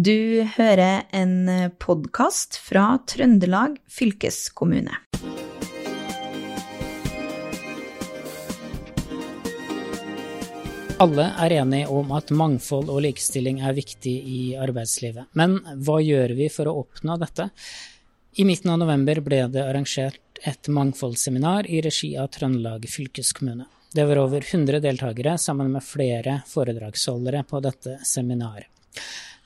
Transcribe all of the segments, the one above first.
Du hører en podkast fra Trøndelag fylkeskommune. Alle er enige om at mangfold og likestilling er viktig i arbeidslivet. Men hva gjør vi for å oppnå dette? I midten av november ble det arrangert et mangfoldsseminar i regi av Trøndelag fylkeskommune. Det var over 100 deltakere sammen med flere foredragsholdere på dette seminaret.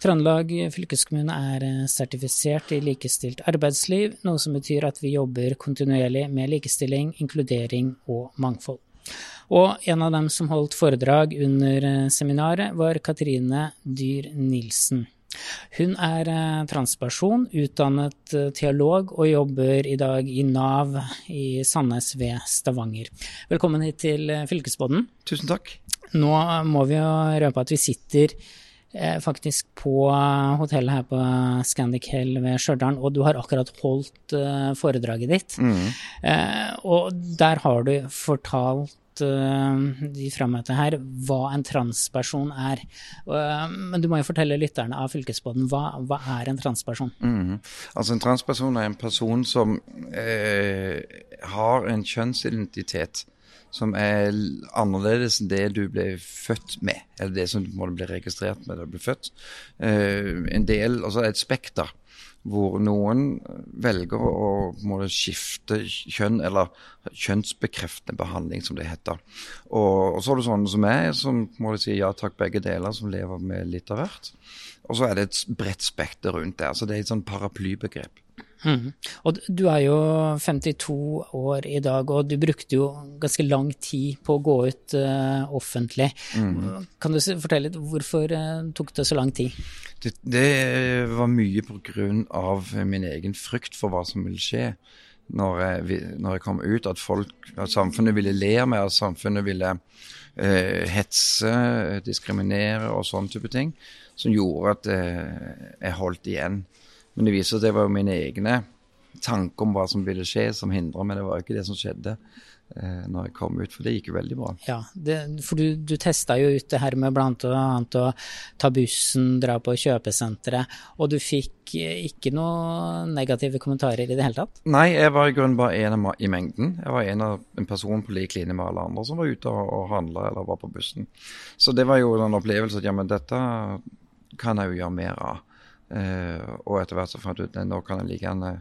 Trøndelag fylkeskommune er sertifisert i likestilt arbeidsliv, noe som betyr at vi jobber kontinuerlig med likestilling, inkludering og mangfold. Og en av dem som holdt foredrag under seminaret, var Katrine Dyhr Nilsen. Hun er transperson, utdannet teolog og jobber i dag i Nav i Sandnes ved Stavanger. Velkommen hit til Fylkesbåten. Tusen takk. Nå må vi jo røpe at vi sitter faktisk på hotellet her på Scandic Hell ved Stjørdal, og du har akkurat holdt foredraget ditt. Mm. Og der har du fortalt de frammøtte her hva en transperson er. Men du må jo fortelle lytterne av Fylkesbåten, hva, hva er en transperson? Mm. Altså En transperson er en person som eh, har en kjønnsidentitet som er annerledes enn det du ble født med, eller det som du må bli registrert med da du ble født. Eh, en del, altså et spekter hvor noen velger å måtte skifte kjønn, eller kjønnsbekreftende behandling, som det heter. Og, og så er det sånne som meg, som må si ja takk begge deler, som lever med litt av hvert. Og så er det et bredt spekter rundt det. Så det er et sånn paraplybegrep. Mm. Og du er jo 52 år i dag, og du brukte jo ganske lang tid på å gå ut uh, offentlig. Mm. Kan du fortelle litt hvorfor uh, tok det så lang tid? Det, det var mye av min egen frykt for hva som ville skje når jeg, når jeg kom ut. At, folk, at samfunnet ville le av meg, at samfunnet ville uh, hetse, diskriminere og sånn type ting. Som gjorde at jeg holdt igjen. Men det viser at det var jo mine egne tanker om hva som ville skje, som hindra meg. Det var jo ikke det som skjedde eh, når jeg kom ut, for det gikk jo veldig bra. Ja, det, for du, du testa jo ut det her med blant annet å ta bussen, dra på kjøpesenteret, og du fikk ikke noen negative kommentarer i det hele tatt? Nei, jeg var i grunnen bare en i mengden. Jeg var en, av, en person på lik linje med alle andre som var ute og, og handla eller var på bussen. Så det var jo en opplevelse at ja, men dette kan jeg jo gjøre mer av. Uh, og etter hvert så fant jeg ut at nå kan jeg like gjerne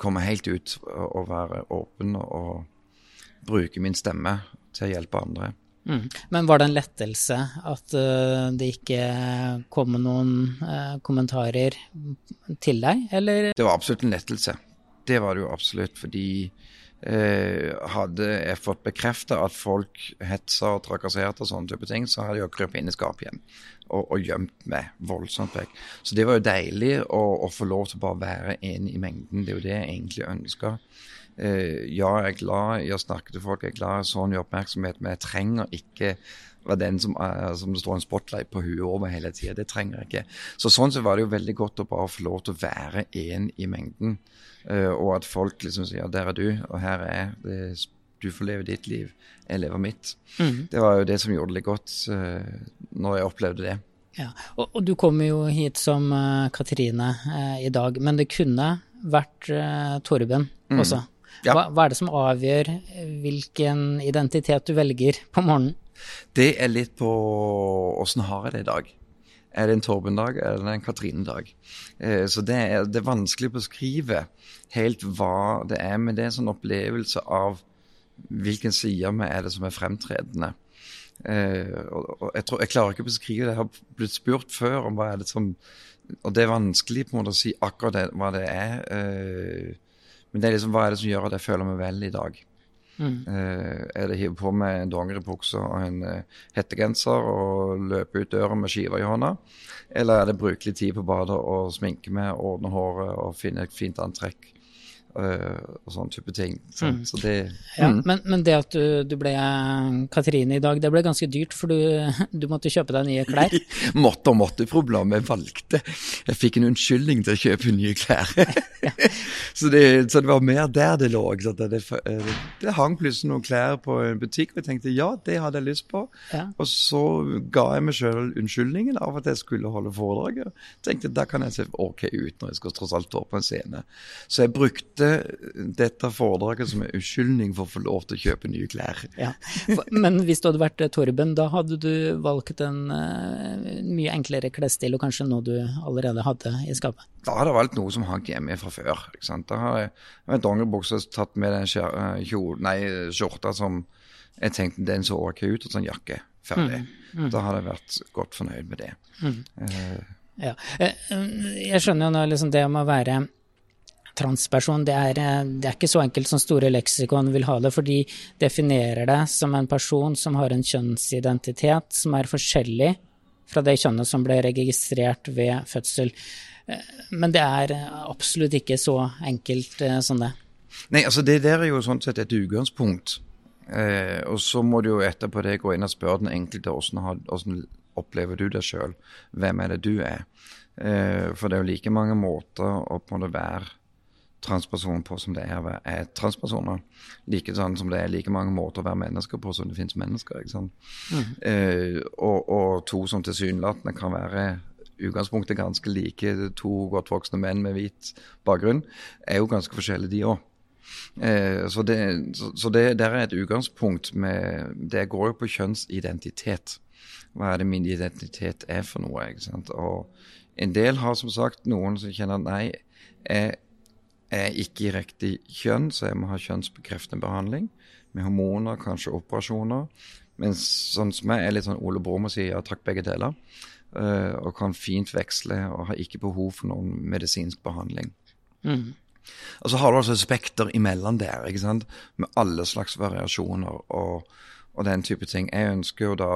komme helt ut og, være åpen og, og bruke min stemme til å hjelpe andre. Mm. Men var det en lettelse at uh, det ikke kom noen uh, kommentarer til deg, eller? Det var absolutt en lettelse. Det var det jo absolutt, fordi hadde jeg fått bekrefta at folk hetsa og trakasserte og sånne type ting, så hadde jeg krøpet inn i skapet igjen og, og gjemt meg voldsomt vekk. Så det var jo deilig å, å, få lov til å bare være en i mengden. Det er jo det jeg egentlig ønsker. Eh, ja, jeg er glad i å snakke til folk, jeg er glad i sånn i oppmerksomhet, men jeg trenger ikke være den som, er, som det står en spotlight på huet over hele tida. Det trenger jeg ikke. Så sånn så var det jo veldig godt å bare få lov til å være en i mengden. Uh, og at folk liksom sier 'der er du, og her er jeg'. Det, du får leve ditt liv, jeg lever mitt. Mm. Det var jo det som gjorde det godt uh, når jeg opplevde det. Ja, og, og, du kommer jo hit som uh, Katrine uh, i dag, men det kunne vært Torben mm. også. Ja. Hva, hva, er det som avgjør hvilken identitet du velger på morgenen? Det er litt på åssen har jeg det i dag. Er det en Torben-dag eller en Katrine-dag? Eh, så det er, det er, vanskelig å beskrive helt hva det er, men det er en sånn opplevelse av hvilken side meg er det som er fremtredende. Eh, og jeg, tror, jeg, klarer ikke å beskrive det. Jeg har blitt spurt før om hva er det som Og det er vanskelig på en måte å si akkurat det, hva det er. Eh, men det er liksom hva er det som gjør at jeg føler meg vel i dag. Mm. Eh, er det hive på meg en dongeribukse og en eh, hettegenser og løpe ut døra med skiva i hånda? Eller er det bruke litt tid på badet og sminke meg, ordne håret og finne et fint antrekk og sånn type ting. Så, Mm. så det Ja, mm. men, men det at du, du ble eh, Katrine i dag, det ble ganske dyrt, for du, du måtte kjøpe deg nye klær. Måtte og måtte problemet jeg valgte. Jeg fikk en unnskyldning til å kjøpe nye klær. så, det, så det var mer der det lå. det, det hang plutselig noen klær på en butikk, og jeg tenkte ja, det hadde jeg lyst på. Ja. Og så ga jeg meg sjøl unnskyldningen av at jeg skulle holde foredraget. Tenkte da kan jeg se OK ut når jeg skal tross alt stå på en scene. Så jeg brukte dette foredraget som en unnskyldning for å få lov til å kjøpe nye klær. Ja. Men hvis du hadde vært eh, Torben, da hadde du valgt en eh, mye enklere klesstil, og kanskje noe du allerede hadde i skapet. Da hadde jeg valgt noe som hang hjemme fra før. Da har jeg en dongeribukse tatt med den eh, kjol- nei, skjorta som jeg tenkte den så ok ut, og sånn jakke. Ferdig. Da hadde jeg vært godt fornøyd med det. Eh, Ja. Eh, Jeg skjønner jo nå liksom det om å være transperson, det er, eh, det er ikke så enkelt som store leksikon vil ha det, for de definerer det som en person som har en kjønnsidentitet som er forskjellig fra det kjønnet som ble registrert ved fødsel. Eh, Men det er absolutt ikke så enkelt eh, som det. Nei, altså det der er jo sånn sett et utgangspunkt. Eh, og så må du jo etterpå det gå inn og spørre den enkelte hvordan, hvordan opplever du deg sjøl. Hvem er det du er? Eh, for det er jo like mange måter å på en måte være transperson på som det er er transpersoner. Like sånn som det er like mange måter å være mennesker på som det finnes mennesker. ikke sant? Eh, og, og to som tilsynelatende kan være utgangspunktet ganske like, to godt voksne menn med hvit bakgrunn, er jo ganske forskjellige, de òg. Eh, så det, så, så det der er et utgangspunkt med Det går jo på kjønnsidentitet. Hva er det min identitet er for noe? ikke sant? Og en del har som sagt noen som kjenner at nei, jeg er ikke i riktig kjønn, så jeg må ha kjønnsbekreftende behandling med hormoner, kanskje operasjoner. Men sånn som jeg er litt sånn Ole Brumm og sier ja takk, begge deler. eh, og kan fint veksle og har ikke behov for noen medisinsk behandling. Og så har du altså et spekter imellom der, ikke sant? med alle slags variasjoner og, og den type ting. Jeg ønsker jo da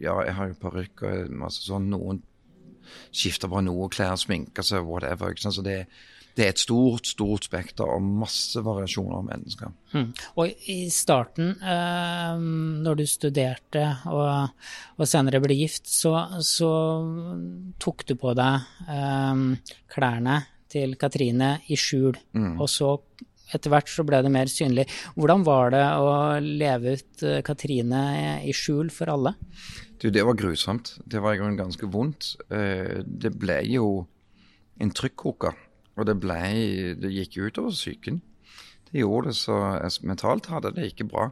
Ja, jeg har jo parykk og masse sånn. Noen skifter bare noe, klær, sminker seg, whatever. ikke sant? Så det, det er et stort, stort spekter og masse variasjoner av mennesker. Mm. Og i starten, eh, når du studerte og, og senere ble gift, så, så tok du på deg eh, klærne til Katrine i skjul. Og så etter hvert så ble det mer synlig. Hvordan var det å leve ut eh, Katrine i skjul for alle? Du, det var grusomt. Det var i grunnen ganske vondt. Eh, Det ble jo en trykkoker. Og det ble Det gikk jo utover psyken. Det gjorde det, så mentalt hadde det ikke bra.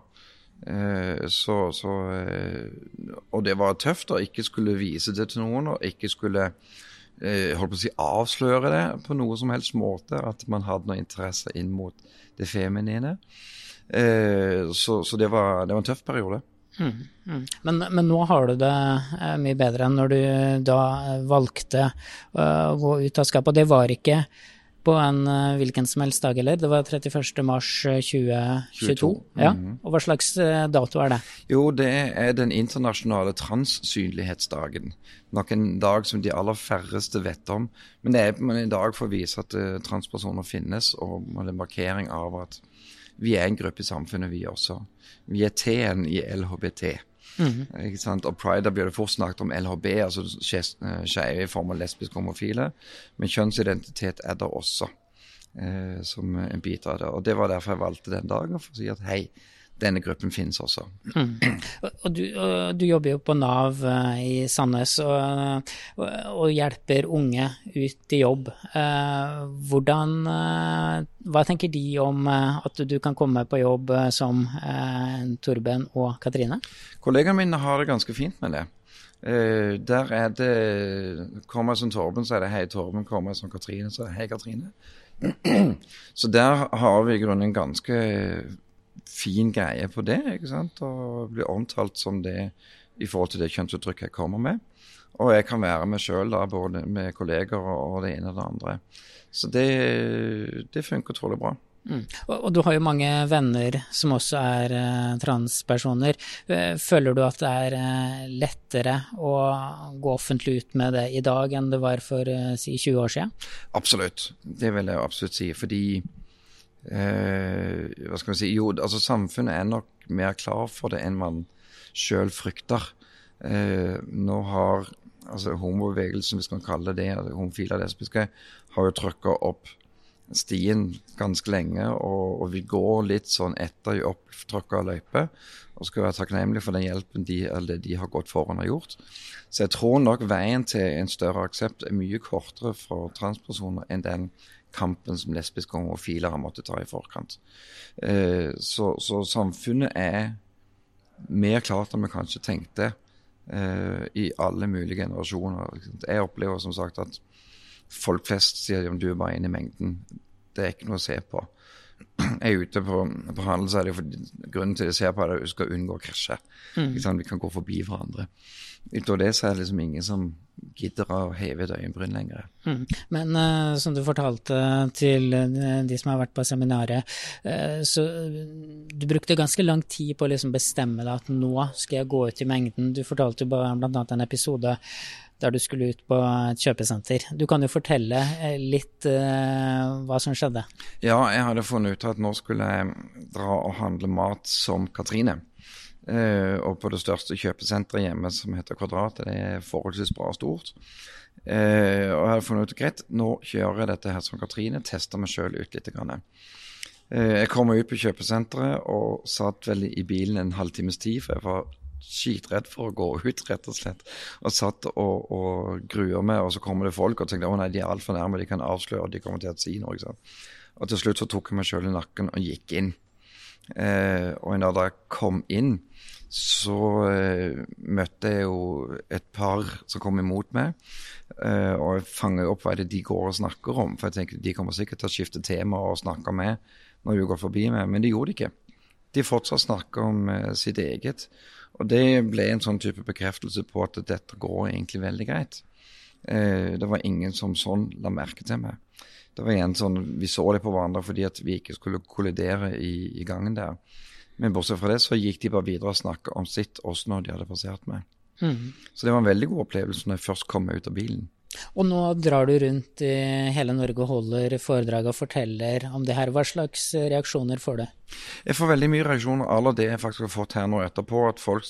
Eh, Så, så eh, Og det var tøft å ikke skulle vise det til noen, og ikke skulle eh, holdt på å si avsløre det på noe som helst måte. At man hadde noe interesse inn mot det feminine. Eh, Så, så det, var, det var en tøff periode. Mm. Men, men nå har du det eh, mye bedre enn når du da eh, valgte å gå ut av skapet. Og det var ikke på en eh, hvilken som helst dag eller? det var 31. mars eh, 2022. 22. Ja. Og hva slags eh, dato er det? Jo, det er den internasjonale transsynlighetsdagen. Nok en dag som de aller færreste vet om. Men det er en dag for å vise at transpersoner finnes, og med en markering av at vi er en gruppe i samfunnet, vi også. Vi er T-en i LHBT. Sant? Og pride, da blir det fort snakket om LHB, altså eh, skeive i form av lesbiske homofile. Men kjønnsidentitet er det også, eh, som en bit av det. Og det var derfor jeg valgte den dagen, for å si at hei, denne gruppen finnes også. Og, og, du, og du jobber jo på Nav eh, i Sandnes og, og, hjelper unge ut i jobb. Eh, hvordan eh, Hva tenker de om at du kan komme på jobb som Torben og Katrine? Kollegaene mine har det ganske fint med det. Der er det Kommer jeg som Torben, så er det hei Torben. Kommer jeg som Katrine, så er det hei Katrine. så der har vi i grunnen en ganske fin greie på det. ikke sant? Og blir omtalt som det i forhold til det kjønnsuttrykket jeg kommer med. Og jeg kan være meg sjøl, både med kolleger og det ene og det andre. Så det, det funker utrolig bra. Mm. Og, og du har jo mange venner som også er eh, transpersoner. Eh, Føler du at det er eh, lettere å gå offentlig ut med det i dag enn det var for eh, si 20 år siden? Absolutt. Det vil jeg absolutt si. Fordi eh, Hva skal vi si Jo, altså samfunnet er nok mer klar for det enn man sjøl frykter. Eh, nå har altså homobevegelsen, hvis man kaller det homofile og lesbiske, har jo trykka opp stien ganske lenge og, og vi går litt sånn etter i opptråkka løype. Og skal være takknemlige for den hjelpen de, eller de har gått foran og gjort. Så jeg tror nok veien til en større aksept er mye kortere for transpersoner enn den kampen som lesbiske og homofile har måttet ta i forkant. Eh, så, så, samfunnet er mer klart enn vi kanskje tenkte eh, i alle mulige generasjoner. Jeg opplever som sagt at folk flest sier om du er bare inne i mengden. Det er ikke noe å se på. Er ute på, på handel, så er det for, grunnen til at jeg ser på det, at du skal unngå å krasje. Mm. Vi kan gå forbi hverandre. Utover det så er det liksom ingen som gidder å heve et øyenbryn lenger. Mm. Men uh, som du fortalte til uh, de som har vært på seminaret, uh, så du brukte ganske lang tid på å liksom bestemme deg at nå skal jeg gå ut i mengden. Du fortalte jo bl.a. en episode der du skulle ut på et kjøpesenter. Du kan jo fortelle litt hva som skjedde? Ja, jeg hadde funnet ut at nå skulle jeg dra og handle mat som Katrine. Uh, og på det største kjøpesenteret hjemme, som heter Kvadrat, det er forholdsvis bra og stort. Uh, og jeg hadde funnet ut greit, nå kjører jeg dette her som Katrine, tester meg sjøl ut litt. Grann. Uh, jeg kom ut på kjøpesenteret og satt vel i bilen en halvtimes tid, for jeg var skitredd for å gå ut, rett og slett. Og satt og, og gruer meg, og så kommer det folk og tenker å nei, de er altfor nærme, de kan avsløre, de kommer til å si noe. ikke sant? Og til slutt så tok jeg meg sjøl i nakken og gikk inn. Eh, og da jeg kom inn, så eh, møtte jeg jo et par som kom imot meg. Eh, og jeg fanger opp hva de går og snakker om. For jeg tenker de kommer sikkert til å skifte tema og snakke med når de går forbi meg, men det gjorde de ikke. De fortsatt snakker om eh, sitt eget. Og det ble en sånn type bekreftelse på at dette går egentlig veldig greit. Eh, det var ingen som sånn la merke til meg. Det var igjen sånn, Vi så det på hverandre fordi at vi ikke skulle kollidere i, i gangen der. Men bortsett fra det så gikk de bare videre og snakka om sitt også når de hadde passert meg. Mm. Så det var en veldig god opplevelse når jeg først kom meg ut av bilen. Og nå drar du rundt i hele Norge og holder foredrag og forteller om det her. Hva slags reaksjoner får du? Jeg får veldig mye reaksjoner av det jeg faktisk har fått her nå etterpå. At folk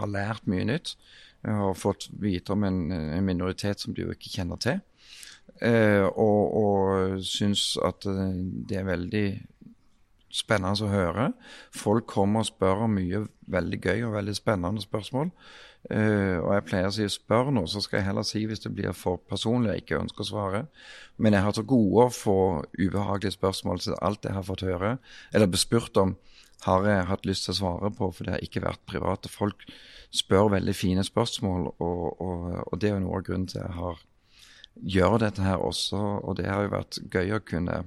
har lært mye nytt. Jeg har fått vite om en, en minoritet som de jo ikke kjenner til. Eh, og, og syns at eh, det er veldig spennende å høre. Folk kommer og spør om mye veldig gøy og veldig spennende spørsmål. Uh, og jeg pleier å si spør noe, så skal jeg heller si hvis det blir for personlig jeg ikke ønsker å svare. Men jeg har til gode å få ubehagelige spørsmål til alt jeg har fått høre, eller bespurt om, har jeg hatt lyst til å svare på, for det har ikke vært private. Folk spør veldig fine spørsmål, og, og, og det er jo noe av grunnen til at jeg har gjør dette her også, og det har jo vært gøy å kunne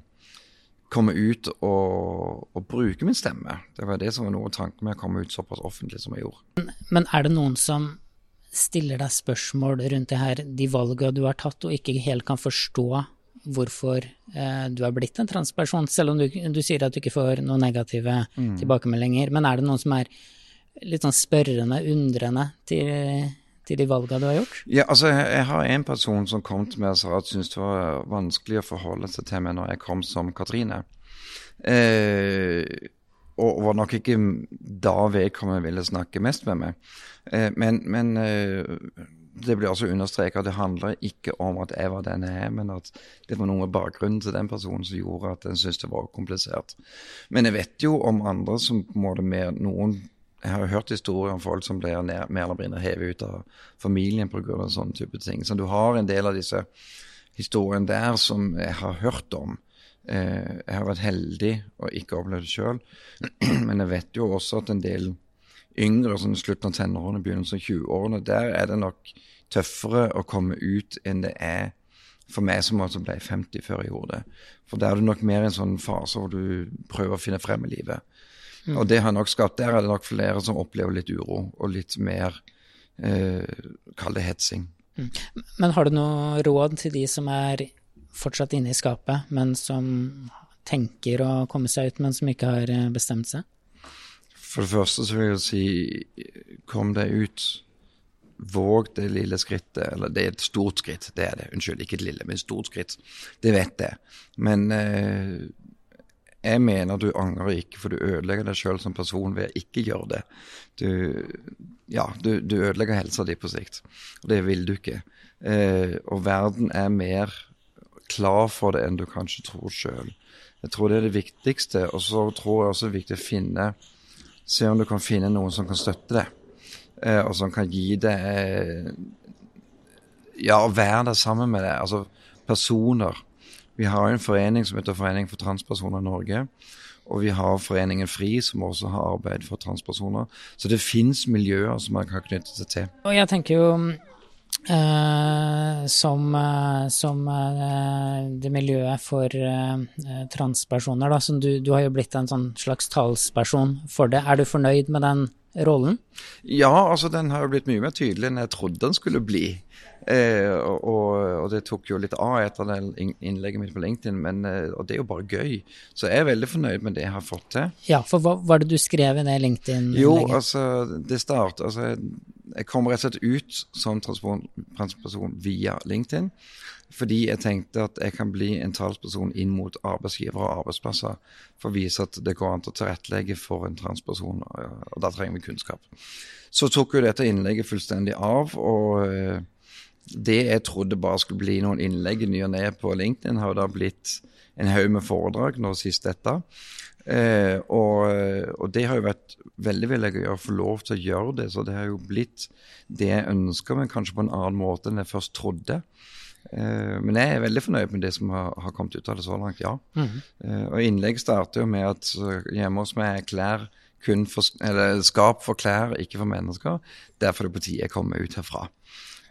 komme ut og, og, bruke min stemme. Det var det som var noe av tanken med å komme ut såpass offentlig som jeg gjorde. Men er det noen som stiller deg spørsmål rundt det her, de valgene du har tatt, og ikke helt kan forstå hvorfor eh, du er blitt en transperson, selv om du, du, sier at du ikke får noen negative mm. tilbakemeldinger. Men er det noen som er litt sånn spørrende, undrende til til de valgene du har gjort? Ja, altså jeg, har en person som kom til meg og sa at syntes det var vanskelig å forholde seg til meg når jeg kom som Katrine. Eh, og var nok ikke da vedkommende ville snakke mest med meg. Eh, men, men eh, det blir også understreket at det handler ikke om at jeg var den jeg er, men at det var noe bakgrunnen til den personen som gjorde at en syntes det var komplisert. Men jeg vet jo om andre som på en måte med noen jeg har jo hørt historier om folk som blir mer eller mindre hevet ut av familien pga. sånne type ting. Så du har en del av disse historiene der som jeg har hørt om. Eh, jeg har vært heldig og ikke opplevd det sjøl, men jeg vet jo også at en del yngre, sånn slutten av tenårene, begynnelsen av 20-årene, der er det nok tøffere å komme ut enn det er for meg som også ble 50 før jeg gjorde det. For der er det nok mer en sånn fase hvor du prøver å finne frem i livet. Mm. Og det har nok skapt Der er det nok flere som opplever litt uro og litt mer eh, Kall det hetsing. Mm. Men har du noe råd til de som er fortsatt inne i skapet, men som tenker å komme seg ut, men som ikke har eh, bestemt seg? For det første så vil jeg si kom deg ut. Våg det lille skrittet. Eller det er et stort skritt, det er det. Unnskyld, ikke et lille, men et stort skritt. Det vet jeg. Men eh, jeg mener du angrer ikke, for du ødelegger deg sjøl som person ved å ikke gjøre det. Du, ja, du, du ødelegger helsa di på sikt, og det vil du ikke. Eh, og verden er mer klar for det enn du kanskje tror sjøl. Jeg tror det er det viktigste, og så tror jeg også det er viktig å finne Se om du kan finne noen som kan støtte deg, eh, og som kan gi deg eh, Ja, være der sammen med deg. Altså personer. Vi har en forening som heter Forening for transpersoner i Norge. Og vi har Foreningen FRI, som også har arbeid for transpersoner. Så det fins miljøer som man kan knytte seg til. Og jeg tenker jo Uh, som, uh, som uh, det miljøet for transpersoner, da, som du, du, har jo blitt en sånn slags talsperson for det. Er du fornøyd med den rollen? Ja, altså den har jo blitt mye mer tydelig enn jeg trodde den skulle bli. Eh, og, og, det tok jo litt av etter det innlegget mitt på LinkedIn, men, eh, og det er jo bare gøy. Så jeg er veldig fornøyd med det jeg har fått til. Ja, for hva var det du skrev i det LinkedIn-innlegget? Jo, altså det startet altså, Jeg kom rett og slett ut som transperson via LinkedIn. Fordi jeg tenkte at jeg kan bli en talsperson inn mot arbeidsgivere og arbeidsplasser for å vise at det går an å tilrettelegge for en transperson, og da trenger vi kunnskap. Så tok jo dette innlegget fullstendig av. og eh, det jeg trodde bare skulle bli noen innlegg i ny og ne på LinkedIn, har jo da blitt en haug med foredrag nå sist dette. Eh, og, og, det har jo vært veldig veldig gøy å få lov til å gjøre det. Så det har jo blitt det jeg ønsker, men kanskje på en annen måte enn jeg først trodde. Eh, men jeg er veldig fornøyd med det som har, har kommet ut av det så langt, ja. Mm. Eh, og innlegg starter jo med at hjemme hos meg er klær kun for, eller skap for klær, ikke for mennesker. Derfor er det på tide jeg kommer ut herfra.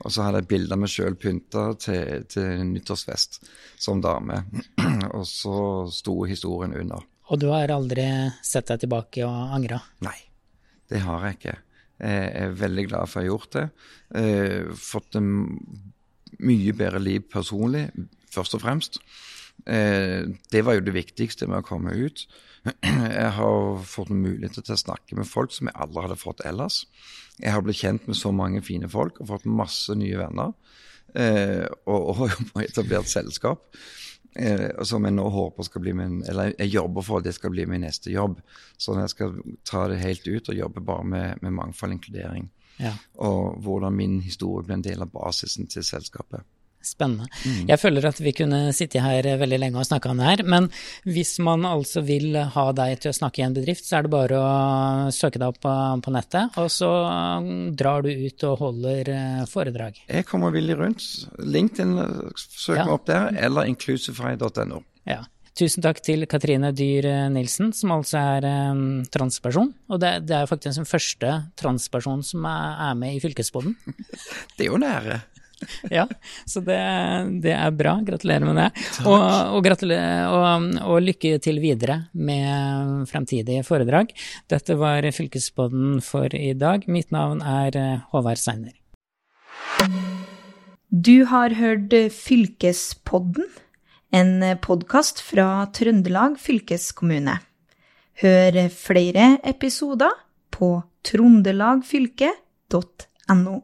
Og så hadde jeg bilde av meg sjøl pynta til, til nyttårsfest som dame. og så sto historien under. Og du har aldri sett deg tilbake og angra? Nei, det har jeg ikke. Jeg er veldig glad for å ha gjort det. Eh, fått en mye bedre liv personlig, først og fremst. Eh, det var jo det viktigste med å komme ut. Jeg har fått mulighet til å snakke med folk som jeg aldri hadde fått ellers. Jeg har blitt kjent med så mange fine folk og fått masse nye venner. Eh, og, og etablert selskap. Eh, som jeg nå håper skal bli min Eller jeg jobber for at det skal bli min neste jobb. Sånn at jeg skal ta det helt ut og jobbe bare med, med mangfold og inkludering. Ja. Og hvordan min historie blir en del av basisen til selskapet. Spennende. Mm. Jeg føler at vi kunne sitte her veldig lenge og snakke om det her, men hvis man altså vil ha deg til å snakke i en bedrift, så er det bare å søke deg opp på, på nettet, og så drar du ut og holder eh, foredrag. Jeg kommer villig rundt. LinkedIn, søk ja. meg opp der, eller inclusify.no. Ja. Tusen takk til Katrine Dyhr Nilsen, som altså er um, transperson. Og det, det, er faktisk den første transperson som er, er med i Fylkesboden. det er jo en ære. ja, så det, det, er bra. Gratulerer med det. Og, og, og, og, lykke til videre med fremtidige foredrag. Dette var Fylkespodden for i dag. Mitt navn er eh, Håvard Seiner. Du har hørt Fylkespodden, en podkast fra Trøndelag fylkeskommune. Hør flere episoder på trondelagfylket.no.